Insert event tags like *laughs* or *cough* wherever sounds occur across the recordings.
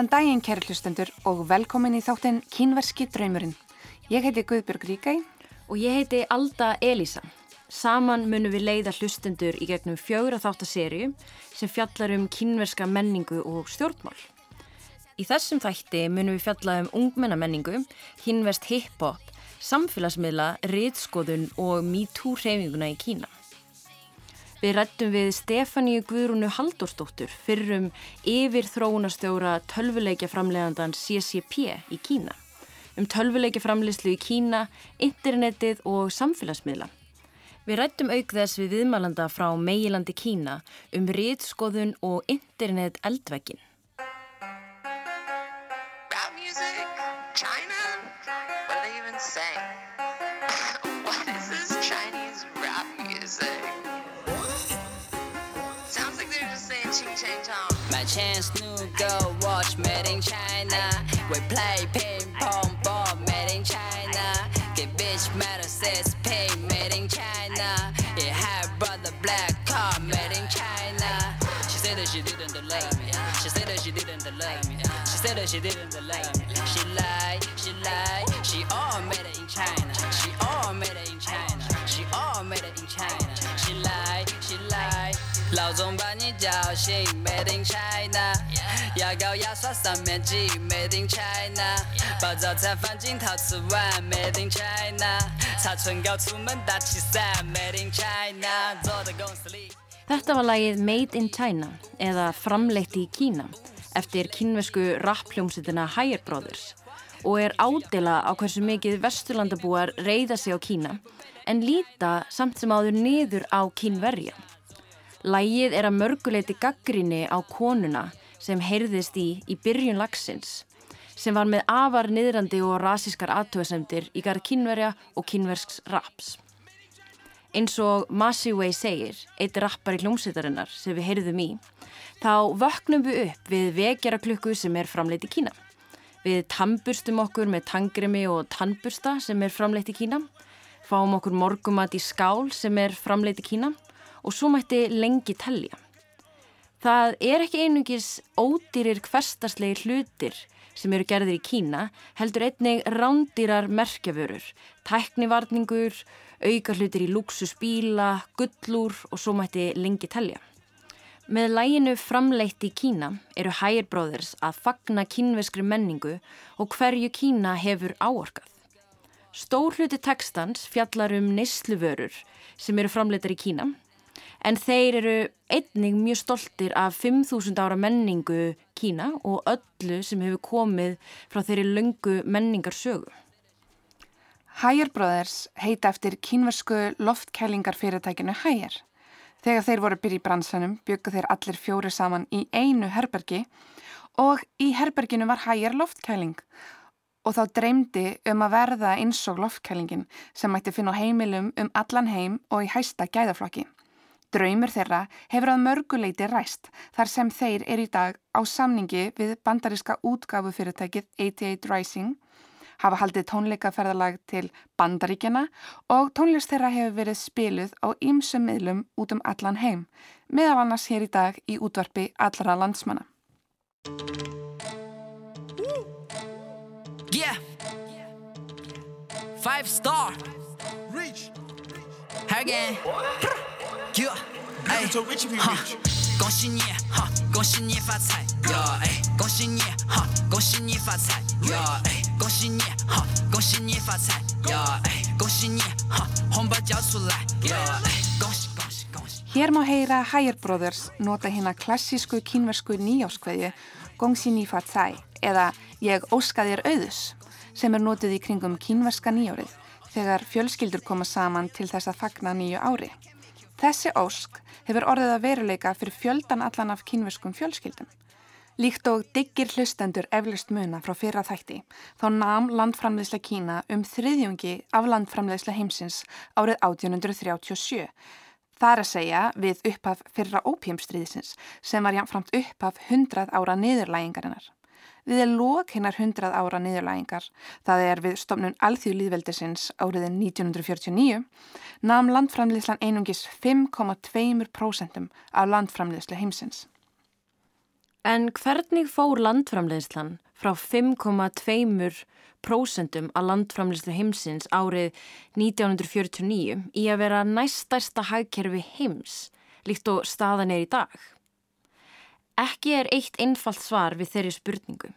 Góðan daginn kæri hlustendur og velkomin í þáttinn Kínverski draumurinn. Ég heiti Guðbjörg Ríkæ og ég heiti Alda Elísa. Saman munum við leiða hlustendur í gegnum fjögur að þáttaserju sem fjallar um kínverska menningu og stjórnmál. Í þessum þætti munum við fjalla um ungmennamenningu, kínverst hip-hop, samfélagsmiðla, riðskoðun og MeToo hreyfinguna í Kína. Við rættum við Stefáníu Guðrúnu Halldórsdóttur fyrrum yfir þróunastjóra tölvuleikja framlegandan CCP í Kína. Um tölvuleikja framleyslu í Kína, internetið og samfélagsmiðla. Við rættum auk þess við viðmælanda frá meilandi Kína um riðskoðun og internet eldvekkin. China? What they even say? what is this Chinese rap music? Chance new girl watch made in China. We play ping pong ball made in China. Get bitch matter says pay made in China. Yeah, have brother black car made in China. She said that she didn't love me. She said that she didn't love me. She said that she didn't love me. She lied, she lied. She all made it in China. She all made it in China. She all made it in China. 老总把你叫醒，Made in China，牙膏牙刷上面挤，Made in China，把早餐放进陶瓷碗，Made in China，擦唇膏出门打起伞，Made in China，坐在公司里。Þetta var lagið Made in China eða Framleitt í Kína eftir kínvesku rappljómsutina Higher Brothers og er ádela á hversu mikið vesturlandabúar reyða sig á Kína en líta samt sem áður niður á kínverja. Lægið er að mörguleiti gaggrinni á konuna sem heyrðist í í byrjun lagsins sem var með afar niðrandi og rasiskar aðtöðasemdir í garð kynverja og kynversks raps. Eins og Masiway segir, eitt rappar í hljómsveitarinnar sem við heyrðum í, þá vöknum við upp við vekjara klukku sem er framleitt í Kína. Við tamburstum okkur með tangremi og tannbursta sem er framleitt í Kína, fáum okkur morgumat í skál sem er framleitt í Kína og svo mætti lengi tellja. Það er ekki einungis ódýrir hverstarslegi hlutir sem eru gerðir í Kína, heldur einnig rándýrar merkjaförur, tæknivarningur, auka hlutir í luxusbíla, gullur og svo mætti lengi tellja. Með læginu framleitt í Kína eru Higher Brothers að fagna kínveskri menningu og hverju Kína hefur áorkað. Stór hluti tekstans fjallar um neysluvörur sem eru framleittar í Kína en þeir eru einning mjög stoltir af 5.000 ára menningu Kína og öllu sem hefur komið frá þeirri löngu menningarsögu. Higher Brothers heita eftir kínversku loftkælingarfyrirtækinu Higher. Þegar þeir voru byrjið í bransanum byggu þeir allir fjóri saman í einu herbergi og í herberginu var Higher loftkæling og þá dreymdi um að verða eins og loftkælingin sem mætti finna á heimilum um allan heim og í hæsta gæðaflokki. Draumur þeirra hefur að mörguleiti ræst þar sem þeir er í dag á samningi við bandaríska útgáfufyrirtækið 88 Rising, hafa haldið tónleikaferðalag til bandaríkjana og tónlist þeirra hefur verið spiluð á ýmsum miðlum út um allan heim, meðal annars hér í dag í útvarpi allra landsmanna. Yeah. Five star. Reach. Again 哟，哎，哈，恭喜你，哈，恭喜你发财，哟，哎，恭喜你，哈，恭喜你发财，哟，哎，恭喜你，哈，恭喜你发财，哟，哎，恭喜你，哈，红包交出来，哟，哎，恭喜恭喜恭喜。Hér má heyra Higher Brothers nota hérna klassísku kínversku nýjáskveðju Gongxi Ni Fa Tsai eða Ég óska þér auðus sem er notið í kringum kínverska nýjárið þegar fjölskyldur koma saman til þess að fagna nýju ári. Þessi ósk hefur orðið að veruleika fyrir fjöldan allan af kínverskum fjölskyldum. Líkt og diggir hlustendur eflust muna frá fyrra þætti, þá nam landframleysla Kína um þriðjungi af landframleysla heimsins árið 1837. Það er að segja við upphaf fyrra ópjumstriðisins sem var jáfnframt upphaf 100 ára niðurlægingarinnar. Við er lók hinnar 100 ára niðurlægingar, það er við stopnun alþjóðlýðveldisins áriðin 1949, namn landframleyslan einungis 5,2% af landframleyslu heimsins. En hvernig fór landframleiðslan frá 5,2% að landframleiðslu heimsins árið 1949 í að vera næstærsta hagkerfi heims, líkt og staðan er í dag? Ekki er eitt einfalt svar við þeirri spurningu.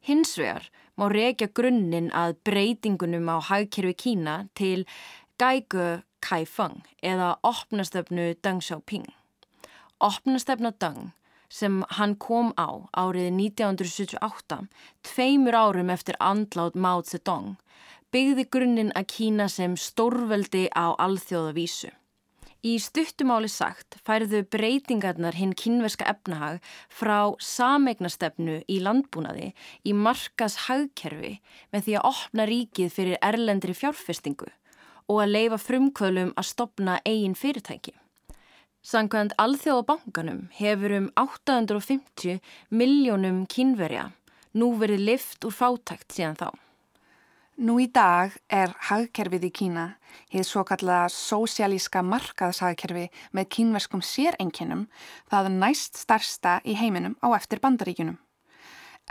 Hins vegar má reykja grunninn að breytingunum á hagkerfi Kína til Gaigu Kaifeng eða opnastöfnu Deng Xiaoping. Opnastöfna Deng sem hann kom á árið 1978, tveimur árum eftir andlátt Mao Zedong, byggði grunninn að Kína sem stórveldi á alþjóðavísu. Í stuttumáli sagt færðu breytingarnar hinn kynverska efnahag frá samegnastefnu í landbúnaði í markas hagkerfi með því að opna ríkið fyrir erlendri fjárfestingu og að leifa frumkvölum að stopna eigin fyrirtæki. Sankvæmt alþjóðabankanum hefur um 850 miljónum kynverja nú verið lift úr fátækt síðan þá. Nú í dag er hagkerfið í Kína, hér svo kallaða sósialíska markaðshagkerfi með kínverskum sérenginum, það næst starsta í heiminum á eftir bandaríkunum.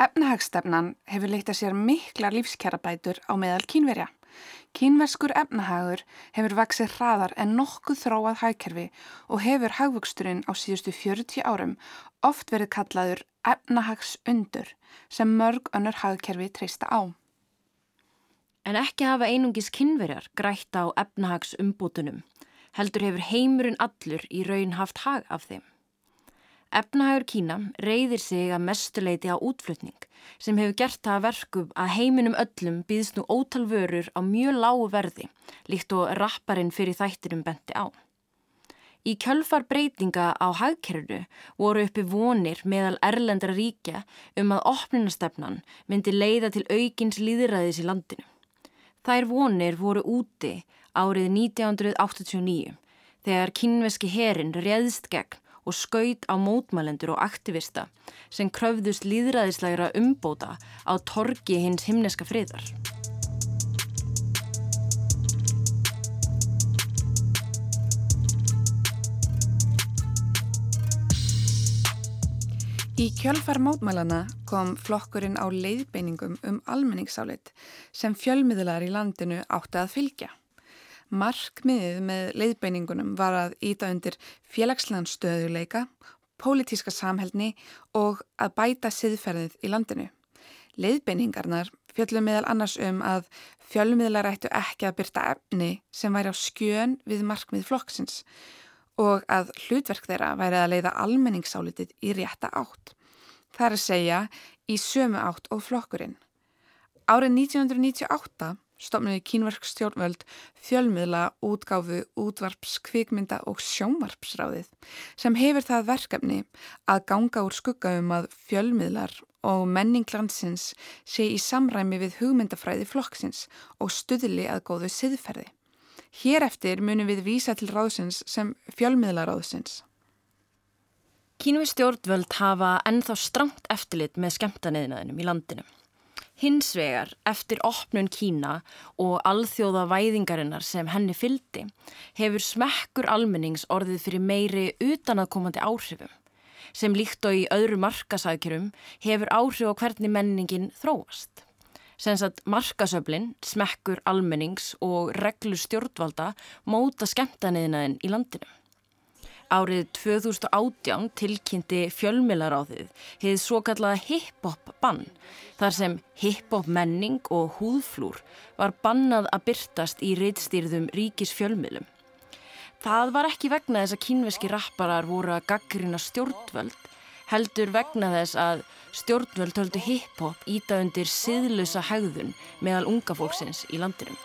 Efnahagstefnan hefur leitt að sér mikla lífskjærabætur á meðal kínverja. Kínverskur efnahagur hefur vaksið hraðar en nokkuð þróað hagkerfi og hefur hagvöxturinn á síðustu 40 árum oft verið kallaður efnahagsundur sem mörg önnur hagkerfi treysta á. En ekki hafa einungis kynverjar grætt á efnahagsumbútunum, heldur hefur heimurinn allur í raun haft hag af þeim. Efnahagur Kína reyðir sig að mestuleiti á útflutning sem hefur gert það verkum að heiminum öllum býðst nú ótal vörur á mjög lágu verði líkt og rapparinn fyrir þættinum benti á. Í kjölfar breytinga á hagkerfnu voru uppi vonir meðal erlendra ríkja um að opninastefnan myndi leiða til aukins líðræðis í landinu. Þær vonir voru úti árið 1989 þegar kynveski herin réðst gegn og skaut á mótmælendur og aktivista sem kröfðust líðræðislegra umbóta á torgi hins himneska friðar. Í kjölfar mótmælana kom flokkurinn á leiðbeiningum um almenningsálit sem fjölmiðlar í landinu átti að fylgja. Markmiðið með leiðbeiningunum var að íta undir félagslegan stöðuleika, pólitíska samhælni og að bæta siðferðið í landinu. Leiðbeiningarnar fjöllum meðal annars um að fjölmiðlar ættu ekki að byrta efni sem væri á skjön við markmið flokksins og að hlutverk þeirra væri að leiða almenningsálitið í rétta átt. Það er að segja í sömu átt og flokkurinn. Árið 1998 stopnuði kínverk stjórnvöld fjölmiðla útgáfu útvarps, kvikmynda og sjónvarpsráðið sem hefur það verkefni að ganga úr skugga um að fjölmiðlar og menninglandsins sé í samræmi við hugmyndafræði flokksins og stuðli að góðu siðferði. Hér eftir munum við vísa til ráðsins sem fjölmiðlaráðsins. Kínvi stjórnvöld hafa ennþá stramt eftirlit með skemmtaneðinaðinum í landinu. Hins vegar, eftir opnun Kína og alþjóða væðingarinnar sem henni fyldi, hefur smekkur almennings orðið fyrir meiri utanaðkomandi áhrifum, sem líkt og í öðru markasækjurum hefur áhrif á hvernig menningin þróast. Sens að markasöflin, smekkur almennings og reglur stjórnvalda móta skemmtaniðinaðin í landinu. Árið 2018 tilkynnti fjölmilaráðið hefði svo kallaða hip-hop bann þar sem hip-hop menning og húðflúr var bannað að byrtast í reytstýrðum ríkis fjölmilum. Það var ekki vegna þess að kínveski rapparar voru að gaggrina stjórnvöld, heldur vegna þess að stjórnvöld höldu hip-hop íta undir siðlusa hegðun meðal unga fólksins í landinum.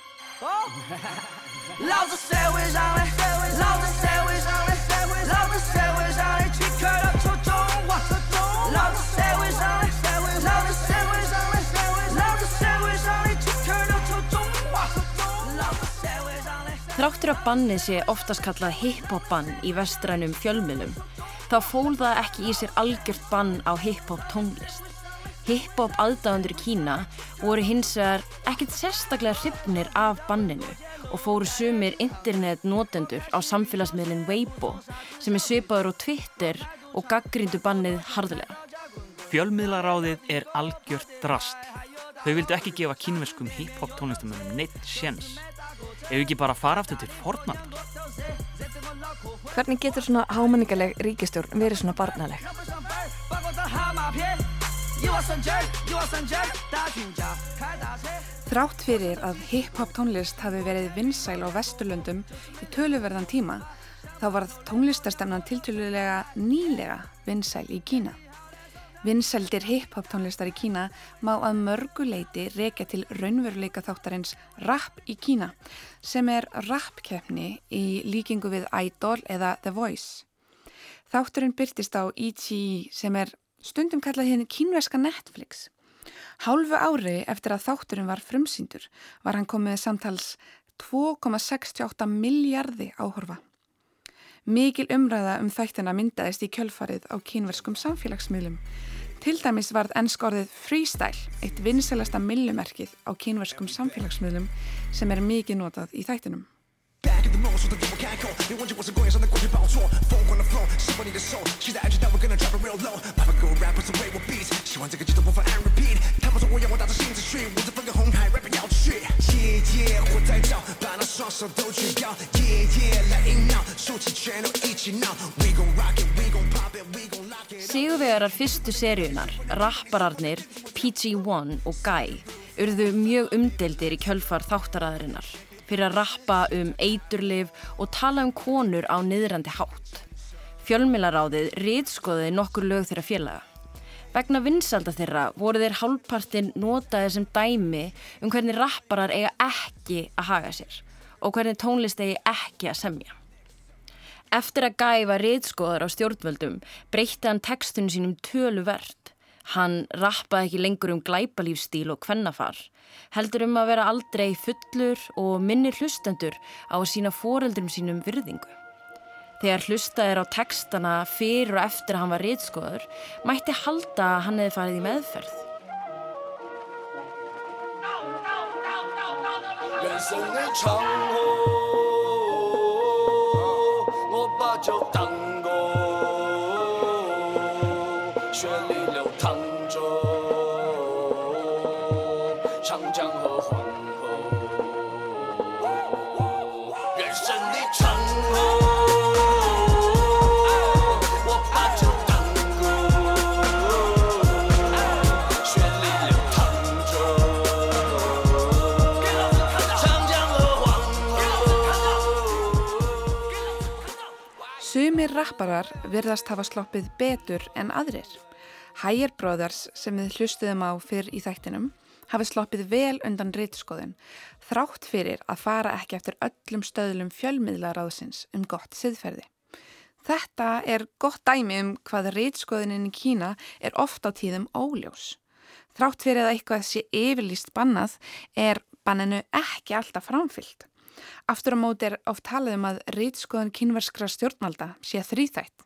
Þráttur að bannið sé oftast kallað hip-hop bann í vestrænum fjölmjölum, þá fól það ekki í sér algjört bann á hip-hop tónlist. Hip-hop aðdáðandur í Kína voru hins vegar ekkert sérstaklega hrifnir af banninu og fóru sumir internetnotendur á samfélagsmiðlinn Weibo sem er svipaður á Twitter og gaggrindu bannið harðilega. Fjölmiðlaráðið er algjört drast. Þau vildu ekki gefa kínverskum hip-hop tónlistamönnum neitt sjens. Ef ekki bara fara aftur til fornaldar. Hvernig getur svona hámenningaleg ríkistjórn verið svona barnaleg? Þrátt fyrir að hip-hop tónlist hafi verið vinsæl á vesturlöndum í töluverðan tíma þá varð tónlistastemnan tiltölulega nýlega vinsæl í Kína. Vinsældir hip-hop tónlistar í Kína má að mörgu leiti reykja til raunveruleika þáttarins rap í Kína sem er rapkeppni í líkingu við Idol eða The Voice. Þátturinn byrtist á ETE sem er stundum kallað henni kínveska Netflix. Hálfu ári eftir að þátturinn var frumsýndur var hann komið samtals 2,68 miljardi áhorfa. Mikil umræða um þættina myndaðist í kjölfarið á kínverskum samfélagsmiðlum. Til dæmis varð ennskorðið freestyle, eitt vinselasta millumerkið á kínverskum samfélagsmiðlum sem er mikið notað í þættinum. 梦说的给我开口，别忘记我是公演上的过去报错，疯狂的 flow，喜欢你的手，期待安全带我跟着 drop real low，麻烦各位 rappers 为我 beat，喜欢这个节奏播放 and repeat，他们说我要我打着新子去，我这分个红海 rap 要去，yeah yeah，火在照，把那双手都举高，yeah yeah，来硬闹，竖起拳头一起闹，we gon rock it，we gon pop it，we gon lock it。Sigurvegarar fyrstu seríunar, rappararnir PG-1 og Guy, urðu mjög umdeldir í kjölfar þáttaraðarinnar fyrir að rappa um eiturlif og tala um konur á niðrandi hátt. Fjölmilaráðið riðskoði nokkur lög þeirra félaga. Vegna vinsalda þeirra voru þeir hálfpartinn notaði sem dæmi um hvernig rapparar eiga ekki að haga sér og hvernig tónlist eigi ekki að semja. Eftir að gæfa riðskoðar á stjórnvöldum breytti hann textunum sínum tölu verðt. Hann rappaði ekki lengur um glæpalífstíl og kvennafar, heldur um að vera aldrei fullur og minni hlustendur á að sína foreldrum sínum virðingu. Þegar hlustaðir á tekstana fyrir og eftir að hann var reytskoður, mætti halda að hann hefði farið í meðferð. No, no, no, Sumir rapparar virðast hafa sloppið betur en aðrir. Higher Brothers sem við hlustuðum á fyrr í þættinum hafi sloppið vel undan reytskoðun þrátt fyrir að fara ekki eftir öllum stöðlum fjölmiðlaráðsins um gott siðferði. Þetta er gott dæmi um hvað reytskoðunin í Kína er ofta á tíðum óljós. Þrátt fyrir að eitthvað sé yfirlýst bannað er banninu ekki alltaf framfyllt. Aftur á móti er oft talað um að rýtskoðun kynverskra stjórnvalda sé þrýþætt.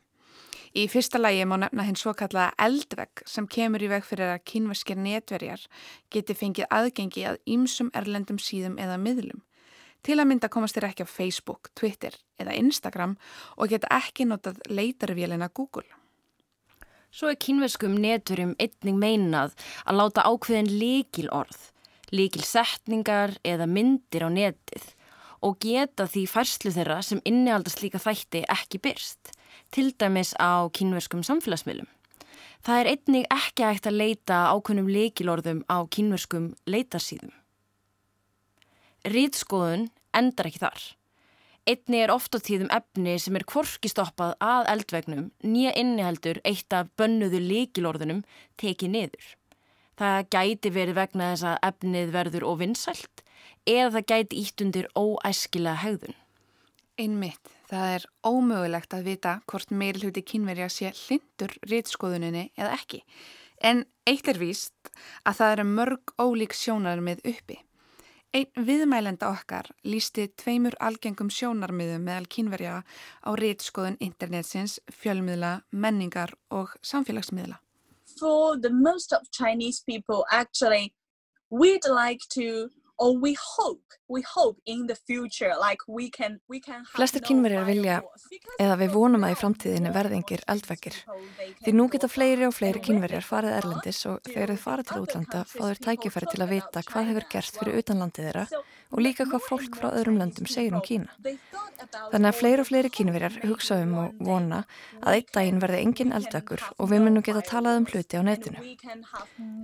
Í fyrsta lægi má nefna hinn svo kallaða eldvegg sem kemur í veg fyrir að kynverskir netverjar geti fengið aðgengi að ýmsum erlendum síðum eða miðlum. Til að mynda komast þér ekki á Facebook, Twitter eða Instagram og geta ekki notað leitarvélina Google. Svo er kynverskum netverjum einning meinað að láta ákveðin líkil orð, líkil setningar eða myndir á netið og geta því færslu þeirra sem innihaldast líka þætti ekki byrst, til dæmis á kínverskum samfélagsmiðlum. Það er einnig ekki hægt að leita ákunnum leikilorðum á kínverskum leitarsýðum. Rýtskoðun endar ekki þar. Einni er oft á tíðum efni sem er kvorki stoppað að eldvegnum nýja inniheldur eitt af bönnuðu leikilorðunum tekið niður. Það gæti verið vegna þess að efnið verður ofinsælt eða það gæti ítt undir óæskilega hegðun. Einmitt, það er ómögulegt að vita hvort meiri hluti kynverja sé hlindur rýtskoðuninni eða ekki. En eitt er víst að það eru mörg ólík sjónarmið uppi. Einn viðmælenda okkar lísti tveimur algengum sjónarmiðum meðal kynverja á rýtskoðun internetsins, fjölmiðla, menningar og samfélagsmiðla. For the most of Chinese people actually we'd like to or we hope, we hope in the future, like we can, we can Flestir kynverjar vilja, eða við vonum að í framtíðinni verðingir eldvekkir. Því nú geta fleiri og fleiri kynverjar farið erlendis og þegar þau fara til útlanda fá þau tækifæri til að vita hvað hefur gerst fyrir utanlandið þeirra og líka hvað fólk frá öðrum löndum segir um Kína. Þannig að fleiri og fleiri kínverjar hugsa um og vona að einn daginn verði engin eldvekkur og við munum geta talað um hluti á netinu.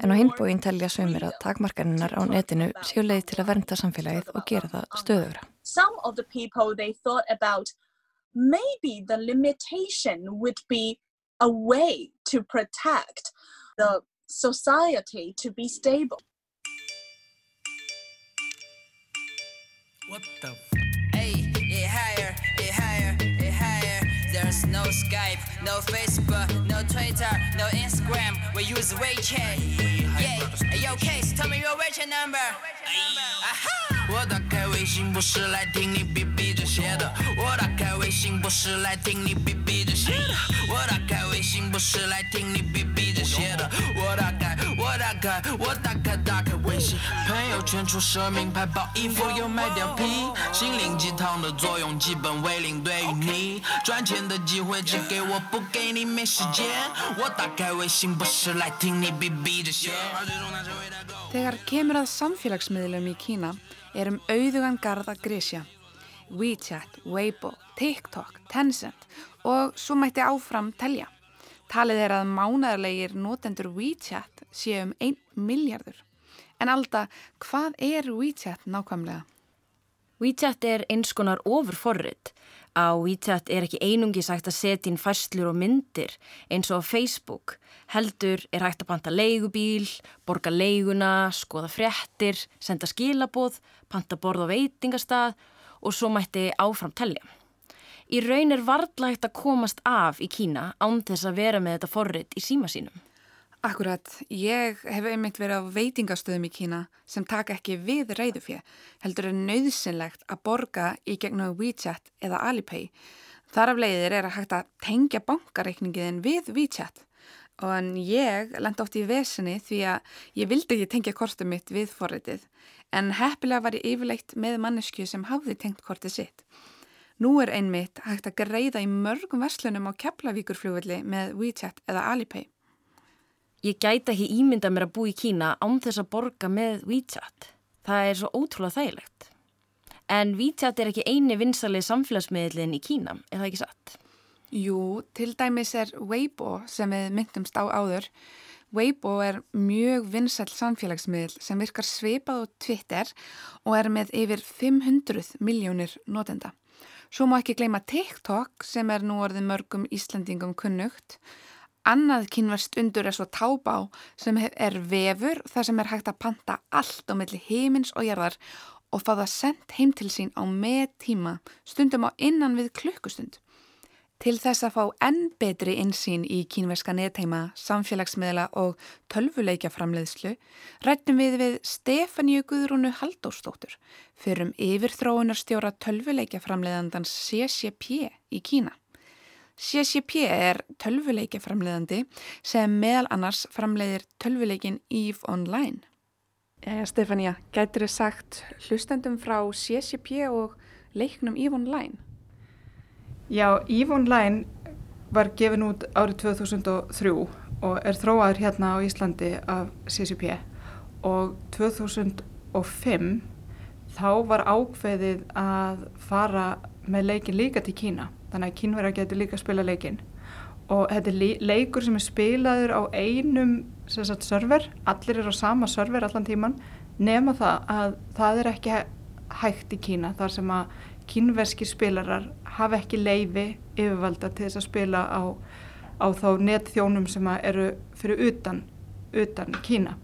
En á hinbóin telja sömur að takmarkaninnar á netinu séu leið til að vernda samfélagið og gera það stöðugra. Some of the people they thought about maybe the limitation would be a way to protect the society to be stable. What the f? Hey, it higher, it higher, it higher. There's no Skype, no Facebook, no Twitter, no Instagram. We use WeChat. Yeah, hey, yo, Case, tell me your WeChat number. Aha! 我打开微信不是来听你逼逼这些的，我打开微信不是来听你逼逼这些的，我打开微信不是来听你逼逼这些的，我打开， 我打开，我打开，打开微信，朋友圈出奢名牌包衣服又卖掉皮，心灵鸡汤的作用基本为零，对于你赚钱的机会只给我不给你没时间，我打开微信不是来听你逼逼这些。 Þegar kemur að samfélagsmiðlum í Kína er um auðugan garð að grísja. WeChat, Weibo, TikTok, Tencent og svo mætti áfram telja. Talið er að mánaðarlegir notendur WeChat séu um 1 miljardur. En Alda, hvað er WeChat nákvæmlega? WeChat er eins konar ofurforrið. Á WeChat er ekki einungi sagt að setja inn færslur og myndir eins og Facebook. Heldur er hægt að panta leigubíl, borga leiguna, skoða fréttir, senda skilaboð, panta borð á veitingastað og svo mætti áfram telja. Í raun er varðla hægt að komast af í Kína án þess að vera með þetta forrið í síma sínum. Akkurat, ég hef einmitt verið á veitingastöðum í Kína sem taka ekki við reyðufjö, heldur er nöðsynlegt að borga í gegnum WeChat eða Alipay. Þar af leiðir er að hægt að tengja bankareikningiðin við WeChat og en ég lenda oft í vesinni því að ég vildi ekki tengja kortið mitt við forritið en heppilega var ég yfirleitt með mannesku sem hafði tengt kortið sitt. Nú er einmitt hægt að greiða í mörgum verslunum á Keflavíkurfljóðvilli með WeChat eða Alipay. Ég gæti ekki ímynda mér að bú í Kína án þess að borga með WeChat. Það er svo ótrúlega þægilegt. En WeChat er ekki eini vinsalið samfélagsmiðlinn í Kína, er það ekki satt? Jú, til dæmis er Weibo sem við myndumst á áður. Weibo er mjög vinsall samfélagsmiðl sem virkar svipað á Twitter og er með yfir 500 miljónir notenda. Svo má ekki gleyma TikTok sem er nú orðið mörgum Íslandingum kunnugt. Annað kynverst undur er svo tábá sem er vefur þar sem er hægt að panta allt á milli heimins og jarðar og fá það sendt heim til sín á með tíma stundum á innan við klukkustund. Til þess að fá enn betri insýn í kínverska netheima, samfélagsmiðla og tölvuleikjaframleiðslu rættum við við Stefáníu Guðrúnu Haldórsdóttur fyrir um yfirþróunarstjóra tölvuleikjaframleiðandans CCP í Kína. CCP er tölvuleikjaframleiðandi sem meðal annars framleiðir tölvuleikin EVE Online. Eða Stefania, gætir þið sagt hlustendum frá CCP og leiknum EVE Online? Já, EVE Online var gefin út árið 2003 og er þróaður hérna á Íslandi af CCP og 2005 þá var ákveðið að fara með leikin líka til Kína þannig að kínverðar getur líka að spila leikin og þetta er leikur sem er spilaður á einum sagt, server, allir er á sama server allan tíman nema það að það er ekki hægt í Kína þar sem að kínverski spilarar hafa ekki leiði yfirvalda til þess að spila á, á þá netþjónum sem eru fyrir utan, utan Kína.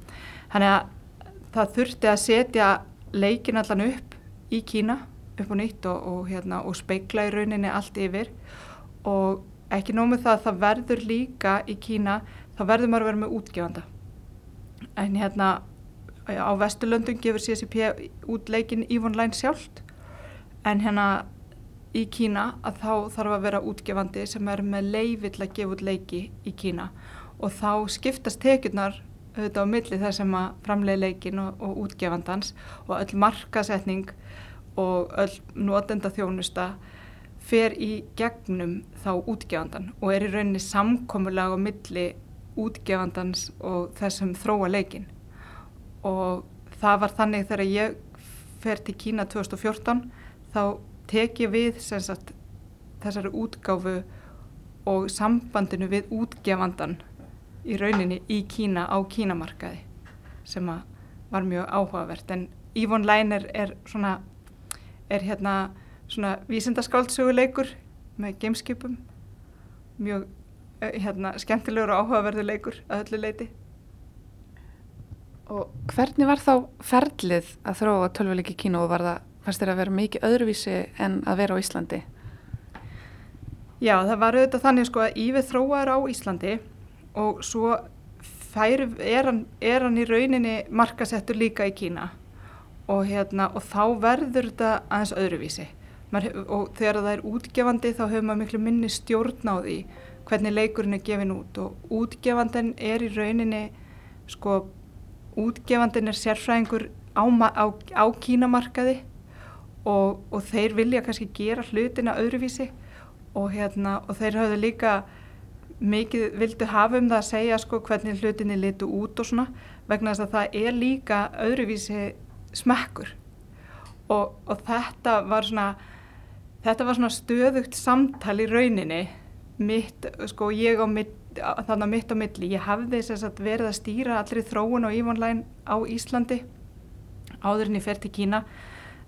Þannig að það þurfti að setja leikin allan upp í Kína upp á nýtt og, og, hérna, og speikla í rauninni allt yfir. Og ekki nómið það að það verður líka í Kína, þá verður maður að vera með útgefanda. En hérna á Vesturlöndum gefur CCP út leikin EVE Online sjálft. En hérna í Kína að þá þarf að vera útgefandi sem er með leiði til að gefa út leiki í Kína. Og þá skiptast tekjurnar auðvitað á milli þar sem að framlega leikin og, og útgefandans. Og öll markasetning og öll notenda þjónusta fer í gegnum þá útgefandan og er í rauninni samkomulag á milli útgefandans og þessum þróa leikin og það var þannig þegar ég fer til Kína 2014 þá tek ég við sagt, þessari útgáfu og sambandinu við útgefandan í rauninni í Kína á Kínamarkaði sem var mjög áhugavert. En Yvonne Leiner er svona er hérna svona vísindaskáldsöguleikur með gameskipum mjög hérna skemmtilegur og áhugaverður leikur að öllu leiti Og hvernig var þá ferlið að þróa tölvuleiki kínu og var það fannst þér að vera mikið öðruvísi en að vera á Íslandi? Já, það var auðvitað þannig sko að Ífið þróaður á Íslandi og svo færi, er, hann, er hann í rauninni markasettur líka í Kína og, hérna, og þá verður þetta aðeins öðruvísi. Mar, og þegar það er útgefandi þá hefur maður miklu minni stjórn á því hvernig leikurinn er gefin út. Og útgefandin er í rauninni sko útgefandin er sérfræðingur á, á, á kínamarkaði. Og, og þeir vilja kannski gera hlutina öðruvísi. Og, hérna, og þeir hafðu líka mikið vildu hafa um það að segja sko hvernig hlutinni litu út og svona. Vegna þess að það er líka öðruvísi smekkur. Og, og þetta var svona þetta var svona stöðugt samtal í rauninni. Mitt, sko ég á mitt þannig að mitt á milli, ég hafði verið að stýra allri þróun og ívonlæn á Íslandi áður en ég fer til Kína.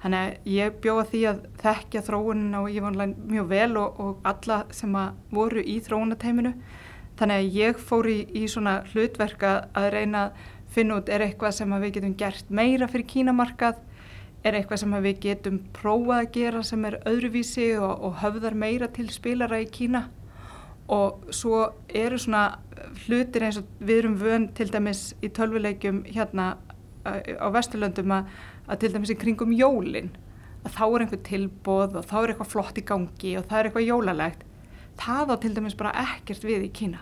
Þannig að ég bjóða því að þekkja þróunin á Ívonlæn mjög vel og, og alla sem voru í þróunateiminu. Þannig að ég fór í, í svona hlutverka að reyna að finna út er eitthvað sem við getum gert meira fyrir kínamarkað, er eitthvað sem við getum prófað að gera sem er öðruvísi og, og höfðar meira til spilara í Kína. Og svo eru svona hlutir eins og við erum vön til dæmis í tölvuleikjum hérna á Vesturlöndum að að til dæmis í kringum jólinn að þá er einhver tilbóð og þá er eitthvað flott í gangi og það er eitthvað jólalegt. Það á til dæmis bara ekkert við í Kína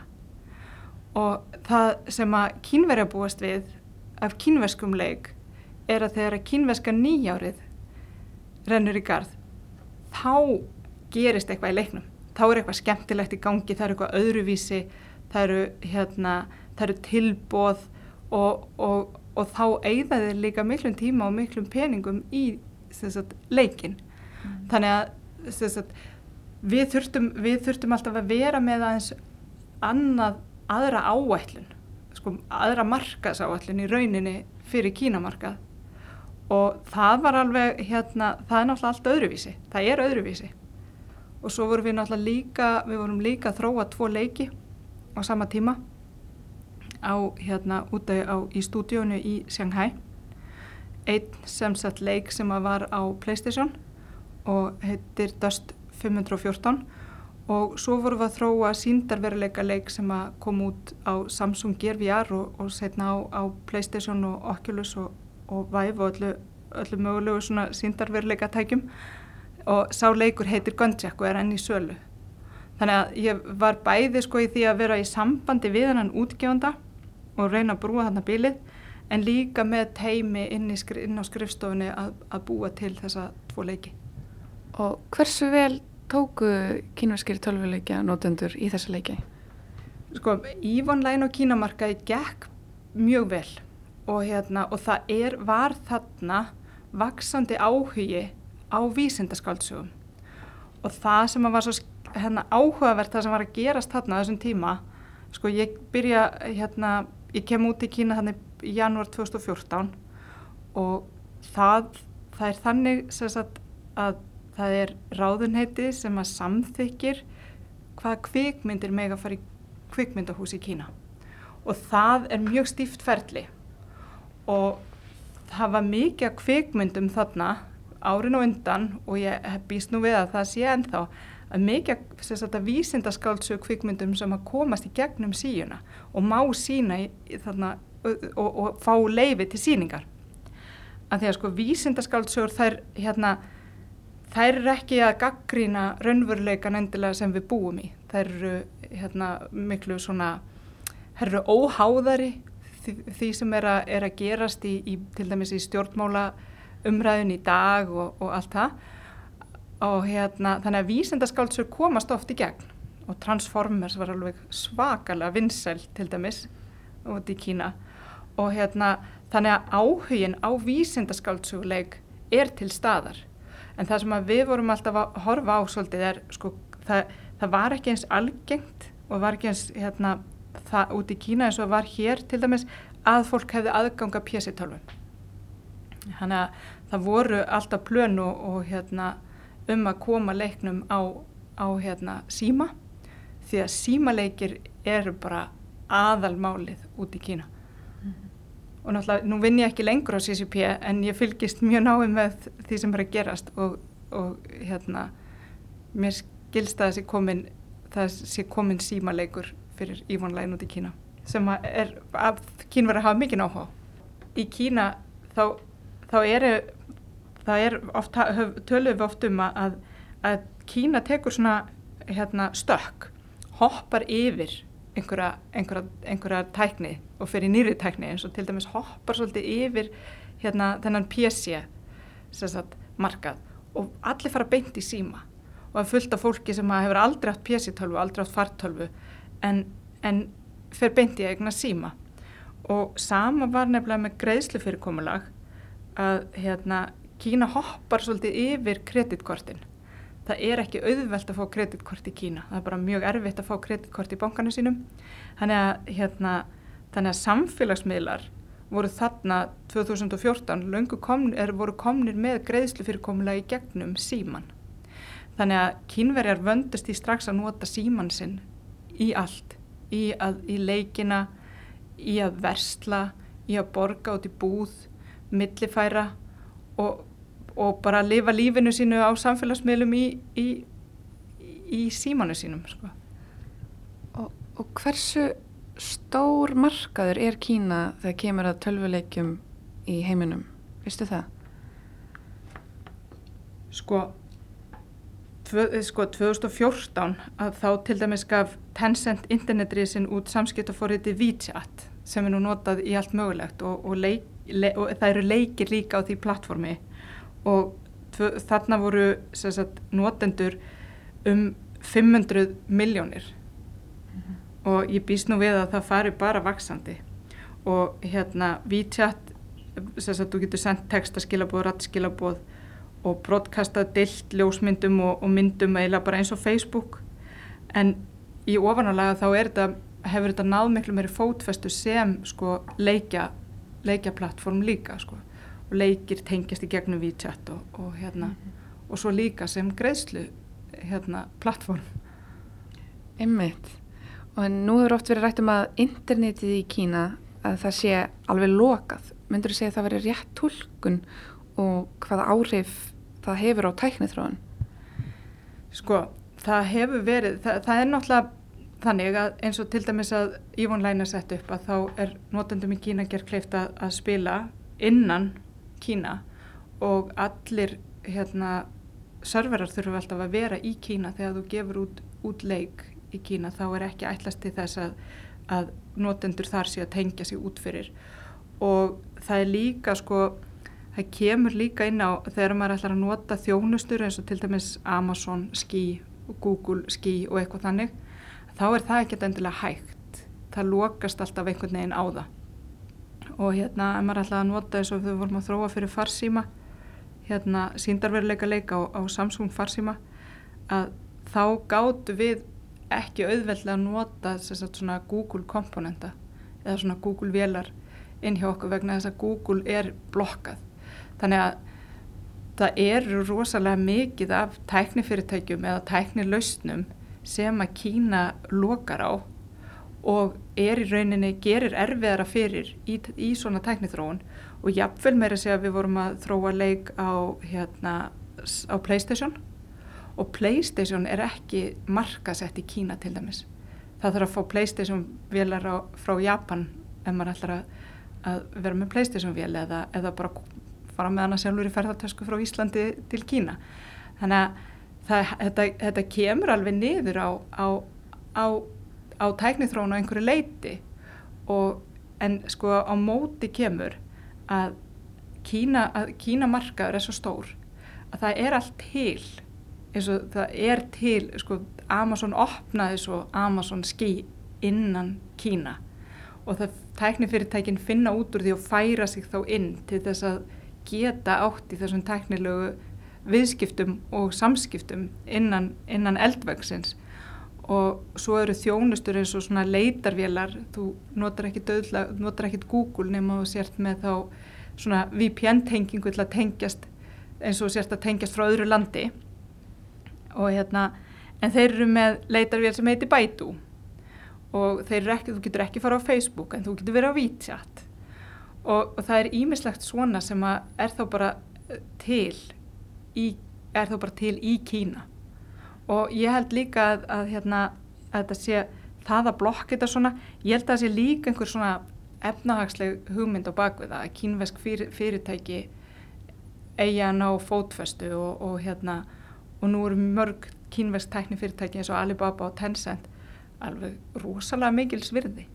og það sem að kínverja búast við af kínverskum leik er að þegar að kínverska nýjárið rennur í gard þá gerist eitthvað í leiknum þá er eitthvað skemmtilegt í gangi það er eitthvað öðruvísi það eru, hérna, það eru tilbóð og, og, og þá eigðaði líka miklum tíma og miklum peningum í sagt, leikin mm. þannig að sagt, við, þurftum, við þurftum alltaf að vera með aðeins annað aðra áætlun sko, aðra markasáætlun í rauninni fyrir kínamarkað. Og það var alveg hérna, það er náttúrulega allt öðruvísi það er öðruvísi. Og svo vorum við náttúrulega líka við vorum líka að þróa tvo leiki á sama tíma á hérna úti á, í stúdíónu í Shanghai. Einn sem sett leik sem var á Playstation og heitir Dust 514 og svo vorum við að þróa síndarveruleika leik sem kom út á Samsung Gear VR og, og setna á, á Playstation og Oculus og, og Vive og öllu, öllu mögulegu svona síndarveruleika tækjum og sá leikur heitir Gunjack og er enn í sölu þannig að ég var bæði sko í því að vera í sambandi við hann útgefanda og reyna að brúa þarna bílið en líka með teimi inn, inn á skrifstofunni að, að búa til þessa tvo leiki. Og hversu vel tóku kínverskir tölvuleikja nótendur í þessa leiki? Sko, Ívonlæn og kínamarkaði gekk mjög vel og, hérna, og það er, var þarna vaksandi áhugi á vísindaskáldsugum og það sem var svo hérna, áhugavert það sem var að gerast þarna þessum tíma sko ég byrja hérna ég kem út í Kína þannig í janúar 2014 og það, það er þannig sagt, að það er ráðunheiti sem að samþykir hvaða kvikmyndir meg að fara í kvikmyndahús í Kína. Og það er mjög stíft ferli. Og það var mikið kvikmyndum þarna árin og undan og ég býst nú við að það sé ennþá að mikið vísindaskáldsög kvikmyndum sem að komast í gegnum síuna og má sína í þarna, og, og, og fá leifi til síningar að því að sko vísindaskáldsögur þær hérna þær eru ekki að gaggrína raunveruleikan endilega sem við búum í. Þær eru hérna miklu svona þær eru óháðari því, því sem er að, er að gerast í, í, til dæmis í stjórnmála umræðun í dag og, og allt það. Og hérna þannig að vísendaskáldsur komast oft í gegn. Og Transformers var alveg svakalega vinsæl til dæmis út í Kína. Og hérna þannig að áhugin á vísendaskáldsugleik er til staðar en það sem við vorum alltaf að horfa á svolítið er sko það, það var ekki eins algengt og var ekki eins hérna það út í Kína eins og var hér til dæmis að fólk hefði aðganga pjessitálfum. Þannig að það voru alltaf plön og, og hérna, um að koma leiknum á, á hérna, síma því að símaleikir eru bara aðalmálið út í Kína. Og náttúrulega, nú vinn ég ekki lengur á CCP en ég fylgist mjög náið með því sem er að gerast og, og hérna, mér skilst að það sé komin, símaleikur fyrir Ívonlægin út í Kína sem er að kínverðar hafa mikið náhá. Í Kína þá, þá eru, það er oft, tölum við oft um að, að Kína tekur svona hérna, stökk, hoppar yfir einhverja, einhverja, einhverja tækni og fyrir nýri tækni eins og til dæmis hoppar svolítið yfir hérna, þennan PC sagt, markað. Og allir fara beint í síma. Og það er fullt af fólki sem hefur aldrei átt PC-tölvu, aldrei átt fartölvu en, en fer beint í eigna síma. Og sama var nefnilega með greiðslu fyrirkomulag að hérna, Kína hoppar svolítið yfir kreditkortin. Það er ekki auðvelt að fá kreditkort í Kína. Það er bara mjög erfitt að fá kreditkort í bankanu sínum. Þannig að, hérna, þannig að samfélagsmiðlar voru þarna 2014, löngu komnir, er, voru komnir með greiðslu fyrirkomulag í gegnum síman. Þannig að kínverjar vöndust í strax að nota síman sinn í allt, í, að, í leikina, í að versla, í að borga út í búð, millifæra og, og bara lifa lífinu sínu á samfélagsmiðlum í, í, í símanu sínum. Sko. Og, og hversu stór markaður er Kína þegar kemur að tölvuleikjum í heiminum? Vistu það? Sko, tvö, sko 2014 að þá til dæmis gaf Tencent internetriðsinn út samskiptaforriði WeChat sem er nú notað í allt mögulegt og, og, leik, le, og það eru leikir líka á því plattformi og þarna voru sagt, notendur um 500 miljónir mm -hmm. og ég býst nú við að það fari bara vaksandi og hérna WeChat, þess að þú getur sendt textaskilabóð, rattskilabóð og broadcasta dilt ljósmyndum og, og myndum eiginlega bara eins og Facebook. En í ofanálega þá þetta, hefur þetta náð miklu meiri fótfestu sem sko leikja leikja plattform líka sko leikir tengjast í gegnum WeChat og, og hérna mm -hmm. og svo líka sem greiðslu hérna plattform Einmitt og nú hefur oft verið rætt um að internetið í Kína að það sé alveg lokað myndur þú segja að það veri rétt tólkun og hvaða áhrif það hefur á tæknithráðan? Sko, það hefur verið, það, það er náttúrulega þannig að eins og til dæmis að Ívonlæna sett upp að þá er notendum í Kína gerð kleift að, að spila innan Kína og allir hérna serverar þurfum alltaf að vera í Kína þegar þú gefur út, út leik í Kína þá er ekki ætlasti þess að, að notendur þar sé að tengja sig út fyrir. Og það er líka sko það kemur líka inn á þegar maður ætlar að nota þjónustur eins og til dæmis Amazon Ski og Google Ski og eitthvað þannig þá er það ekkert endilega hægt. Það lokast alltaf einhvern veginn á það og hérna ef maður ætlar að nota eins og við vorum að þróa fyrir farsíma hérna síndarveruleika leika á, á Samsung farsíma að þá gáttu við ekki auðveldlega að nota sagt, Google komponenta eða svona Google velar inn hjá okkur vegna þess að Google er blokkað. Þannig að það eru rosalega mikið af tæknifyrirtækjum eða tæknilausnum sem að Kína lokar á og er í rauninni, gerir erfiðara fyrir í, í svona tæknithróun og jáfnvel meira segja að við vorum að þróa leik á, hérna, á Playstation og Playstation er ekki markasett í Kína til dæmis. Það þarf að fá Playstation velar á, frá Japan ef maður ætlar að, að vera með Playstation vel eða, eða bara fara með hana sjálfur í ferðartösku frá Íslandi til Kína. Þannig að það, þetta, þetta kemur alveg niður á, á, á, á tæknithrónu á einhverju leiti og en sko á móti kemur að Kína, að Kína markaður er svo stór að það er allt til eins og það er til sko Amazon opnaði svo Amazon ski innan Kína. Og það tæknifyrirtækin finna út úr því og færa sig þá inn til þess að geta átt í þessum tæknilegu viðskiptum og samskiptum innan, innan eldvegsins og svo eru þjónustur eins og svona leitarvélar, þú notar ekki döðla, notar ekki Google nema þú sért með þá svona VPN-tengingu til að tengjast eins og sért að tengjast frá öðru landi. Og hérna en þeir eru með leitarvél sem heiti Baidu. Og þeir eru ekki, þú getur ekki fara á Facebook en þú getur verið á WeChat. Og, og það er ímislegt svona sem að er þá bara eh, til í, er þá bara til í Kína og ég held líka að, að hérna að þetta sé það að blokka þetta svona ég held að það sé líka einhver svona efnahagsleg hugmynd á bakvið að kínvesk fyrir, fyrirtæki eigi að ná fótfestu og, og hérna og nú eru mörg kínvesk tækni fyrirtæki eins og Alibaba og Tencent alveg rosalega mikil svirði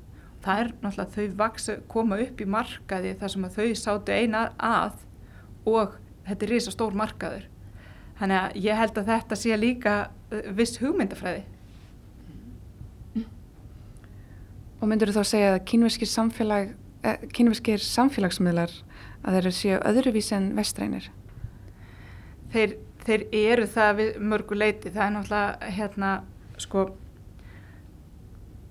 það er náttúrulega þau vaksa, koma upp í markaði þar sem að þau sátu eina að og þetta er risa stór markaður. Þannig að ég held að þetta sé líka viss hugmyndafræði. Og myndur þú þá segja að kínverskir samfélag eh, kínverskir samfélagsmiðlar að þeir séu öðruvís en vestrænir? Þeir, þeir eru það við mörgu leiti það er náttúrulega hérna sko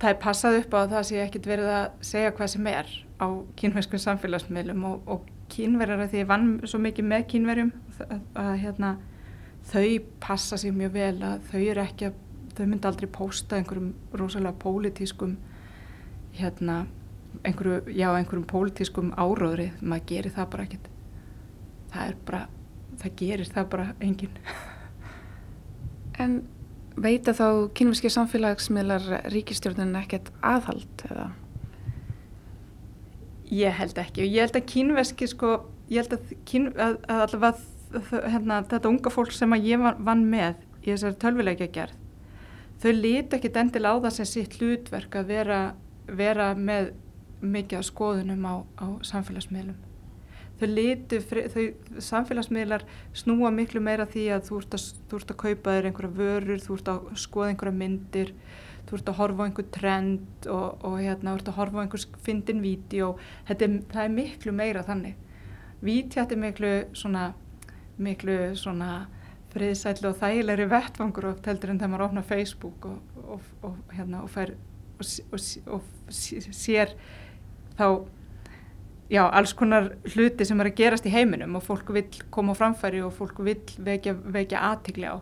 það er passað upp á að það sé ekkit verið að segja hvað sem er á kínverskum samfélagsmiðlum og, og kínverjar að því ég vann svo mikið með kínverjum að, að hérna, þau passa sér mjög vel að þau eru ekki að þau myndi aldrei posta einhverjum rosalega pólitískum hérna einhverju, já, einhverjum pólitískum áróðri. Maður gerir það bara ekkit það er bara, það gerir það bara enginn. *laughs* En veita þá kynverski samfélagsmiðlar ríkistjórnun ekkert aðhald eða? Ég held ekki. Og ég held að kynverski sko, ég held að, kyn, að, að allavega hérna, þetta unga fólk sem að ég vann með í þessari tölvilegja gerð þau líti ekki endil á það sem sitt hlutverk að vera, vera með mikið af skoðunum á, á samfélagsmiðlum þau litu, þau samfélagsmiðlar snúa miklu meira því að þú ert að, þú ert að kaupa þér einhverja vörur, þú ert að skoða einhverja myndir, þú ert að horfa á einhver trend og, og hérna, þú ert að horfa á einhvers fyndin vídeo, það er miklu meira þannig. Vítjátt er miklu svona, miklu svona friðsætlu og þægilegri vettfangur og teltur en þegar maður opnar Facebook og, og, og hérna og fær sér þá já, alls konar hluti sem er að gerast í heiminum og fólk vil koma á framfæri og fólk vil vekja, vekja aðtikli á.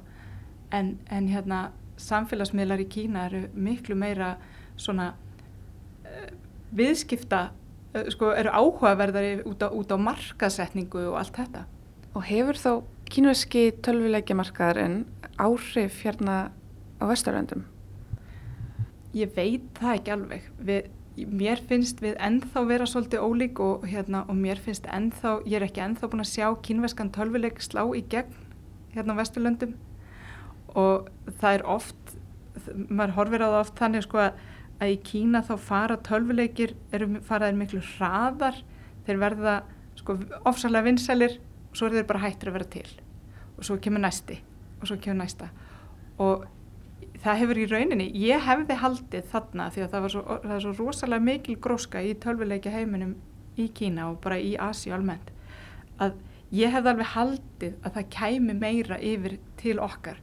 En, en hérna samfélagsmiðlar í Kína eru miklu meira svona uh, viðskipta uh, sko, eru áhugaverðari út á, á markasetningu og allt þetta Og hefur þá kínuski tölvuleikja markaðarinn áhrif hérna á vesturlöndum? Ég veit það ekki alveg. Við mér finnst við ennþá vera svolítið ólík og, hérna, og mér finnst ennþá, ég er ekki ennþá búin að sjá kínveskan tölvuleik slá í gegn hérna á Vesturlöndum. Og það er oft, maður horfir á það oft þannig sko að, að í Kína þá fara tölvuleikir, eru faraðir miklu hraðar, þeir verða sko ofsalega vinsælir og svo er þeir bara hættir að vera til. Og svo kemur næsti og svo kemur næsta. Og það hefur í rauninni, ég hefði haldið þarna því að það, svo, það er svo rosalega mikil gróska í tölvuleikja heiminum í Kína og bara í Asi almennt að ég hefði alveg haldið að það kæmi meira yfir til okkar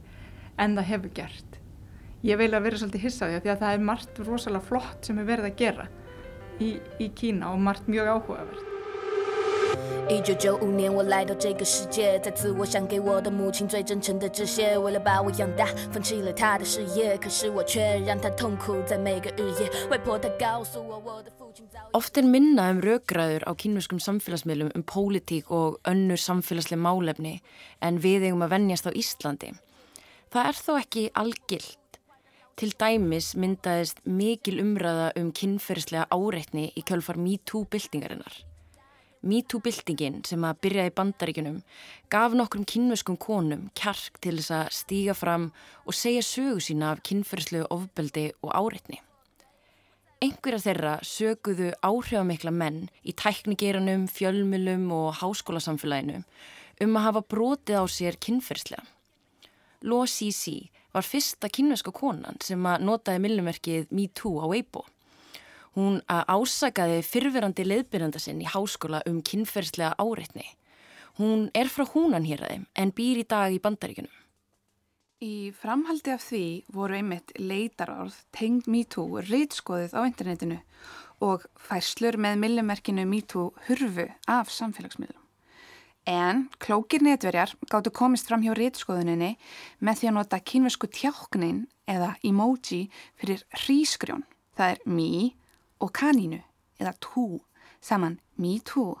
en það hefur gert. Ég vil að vera svolítið hissaði því að það er margt rosalega flott sem er verið að gera í, í Kína og margt mjög áhugavert 一九九五年，我来到这个世界，在此我想给我的母亲最真诚的致谢。为了把我养大，放弃了她的事业，可是我却让她痛苦在每个日夜。外婆她告诉我，我的父亲早。Oft er minna um raugræður á kínvöskum samfélagsmiðlum um pólitík og önnur samfélagslega málefni en við eigum að vennjast á Íslandi. Það er þó ekki algilt. Til dæmis myndaðist mikil umræða um kynferðslega áreitni í kjölfar MeToo-byltingarinnar. MeToo-byltingin sem að byrja í bandaríkunum gaf nokkrum kynveskum konum kjark til þess að stíga fram og segja sögu sína af kynferðslu ofbeldi og áreitni. einhverja þeirra söguðu áhrifamikla menn í tæknigeranum, fjölmulum og háskólasamfélaginu um að hafa brotið á sér kynferðslega. Lo Sisi var fyrsta kynveska konan sem að notaði millimerkið MeToo á Weibo. Hún ásakaði fyrfirandi leiðbyrjanda sinn í háskóla um kynferðslega áreitni. Hún er frá húnan hér aðeim en býr í dag í bandaríkunum. Í framhaldi af því voru einmitt leitarorð tengd MeToo reytskoðið á internetinu og færslur með millimerkinu MeToo hurfu af samfélagsmiðlum. En klókir netverjar gáttu komist fram hjá reytskoðuninni með því að nota kynversku tjáknin eða emoji fyrir hrísgrjón. Það er me og kanínu eða tú saman me too.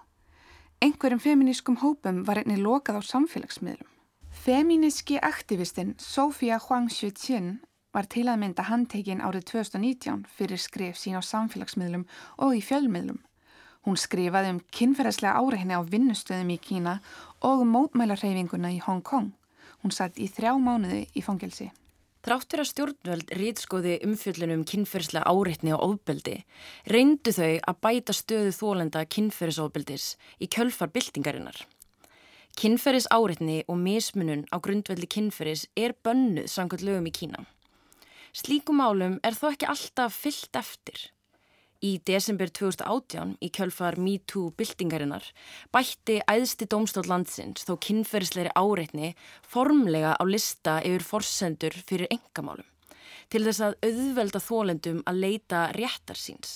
Einhverjum feminískum hópum var einni lokað á samfélagsmiðlum. Femíniski aktivistinn Sofia Huang Xueqin var til að mynda handtekinn árið 2019 fyrir skrif sín á samfélagsmiðlum og í fjölmiðlum. Hún skrifaði um kynferðslega áreikni á vinnustöðum í Kína og mótmælarreyfinguna í Hong Kong. Hún satt í þrjá mánuði í fangelsi. Þráttur að stjórnvöld rýtskóði umfjöllunum kynferðslega áreitni og ofbeldi, reyndu þau að bæta stöðu þólenda kynferðisofbeldis í kjölfar byltingarinnar. Kynferðis áreitni og mismunun á grundveldi kynferðis er bönnuð samkvæmt lögum í Kína. Slíkum málum er þó ekki alltaf fyllt eftir. Í desember 2018 í kjölfar MeToo-byltingarinnar bætti æðsti dómstól landsins þó kynferðisleiri áreitni formlega á lista yfir forsendur fyrir engamálum til þess að auðvelda þólendum að leita réttar síns.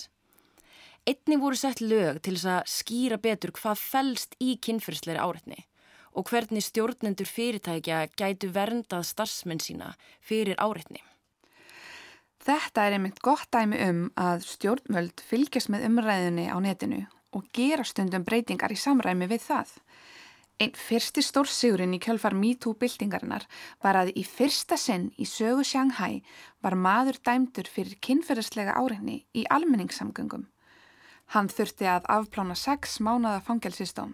Einni voru sett lög til þess að skýra betur hvað fælst í kynferðisleiri áreitni og hvernig stjórnendur fyrirtækja gætu verndað starfsmenn sína fyrir áreitni. Þetta er einmitt gott dæmi um að stjórnvöld fylgjast með umræðinni á netinu og gera stundum breytingar í samræmi við það. Einn fyrsti stórsigurinn í kjölfar MeToo-byltingarinnar var að í fyrsta sinn í sögu Shanghai var maður dæmdur fyrir kynferðislega áreikni í almenningssamgöngum. Hann þurfti að afplána sex mánada fangelsistóm.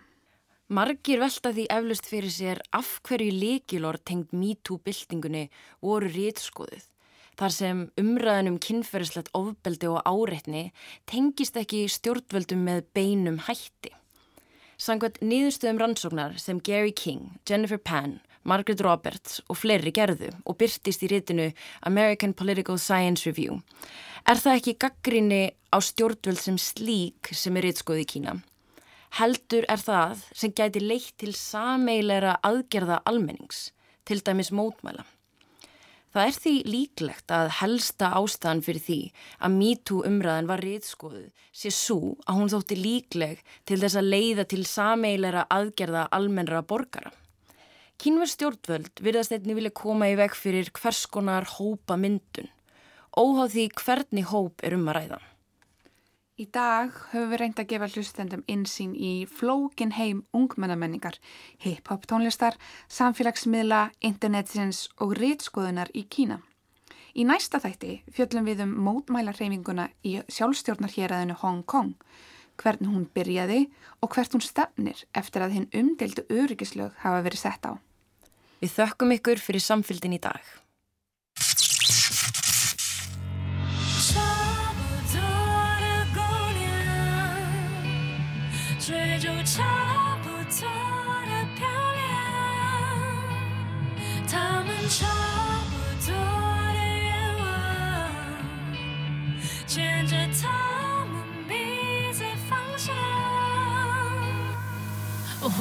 Margir velta því eflust fyrir sér af hverju líkilor tengd MeToo-byltingunni voru rétskoðuð þar sem umræðinum kynferðislegt ofbeldi og áreitni tengist ekki stjórnvöldum með beinum hætti. Sangvært nýðustöðum rannsóknar sem Gary King, Jennifer Pan, Margaret Roberts og fleiri gerðu og byrtist í rétinu American Political Science Review er það ekki gaggrinni á stjórnvöld sem slík sem er rétskoði í Kína. Heldur er það sem gæti leitt til sameilera aðgerða almennings, til dæmis mótmæla. Það er því líklegt að helsta ástæðan fyrir því að MeToo umræðin var reyðskoðuð sé svo að hún þótti líkleg til þess að leiða til sameilera aðgerða almennra borgara. Kínverð stjórnvöld virðast einni vilja koma í veg fyrir hvers konar hópa myndun, óháð því hvernig hóp er um að ræða. Í dag höfum við reynd að gefa hlustendum insýn í flókin heim ungmennamenningar, hip-hop tónlistar, samfélagsmiðla, internetsins og rýtskoðunar í Kína. Í næsta þætti fjöllum við um mótmælarreifinguna í sjálfstjórnarhéræðinu Hong Kong, hvern hún byrjaði og hvert hún stefnir eftir að hinn umdeldu öryggislög hafa verið sett á. Við þökkum ykkur fyrir samfélgin í dag.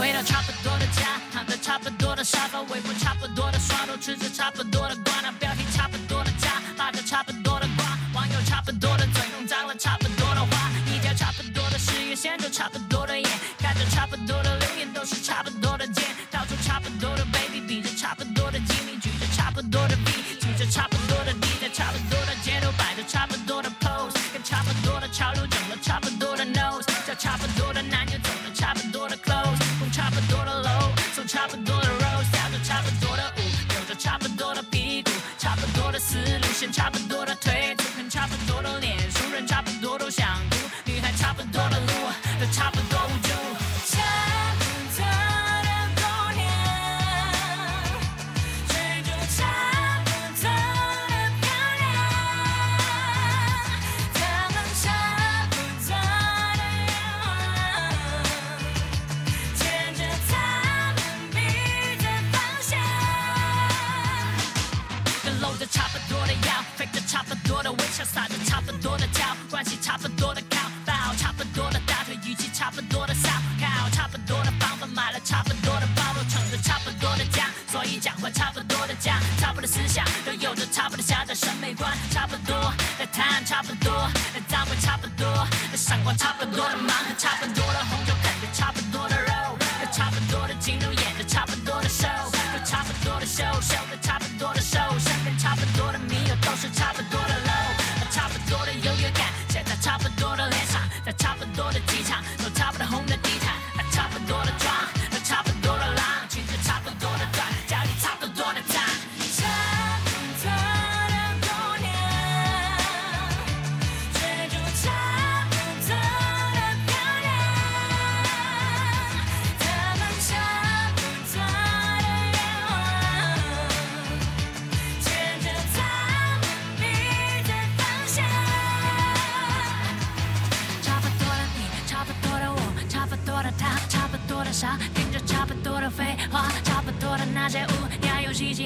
回到差不多的家，躺在差不多的沙发，微博差不多的刷都，吃着差不多的瓜，那标题差不多的家，骂着差不多的瓜，网友差不多的嘴，用脏了差不多的话，一条差不多的事业线，就差不多的眼，看着差不多的留言，都是差不多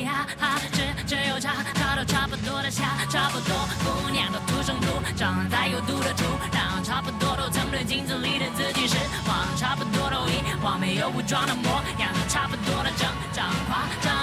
呀、哈，只只有差，差到差不多的下，差不多姑娘都土生土长在有毒的土壤，差不多都曾对镜子里的自己失望，差不多都遗忘，没有武装的模样，差不多的整张，夸张。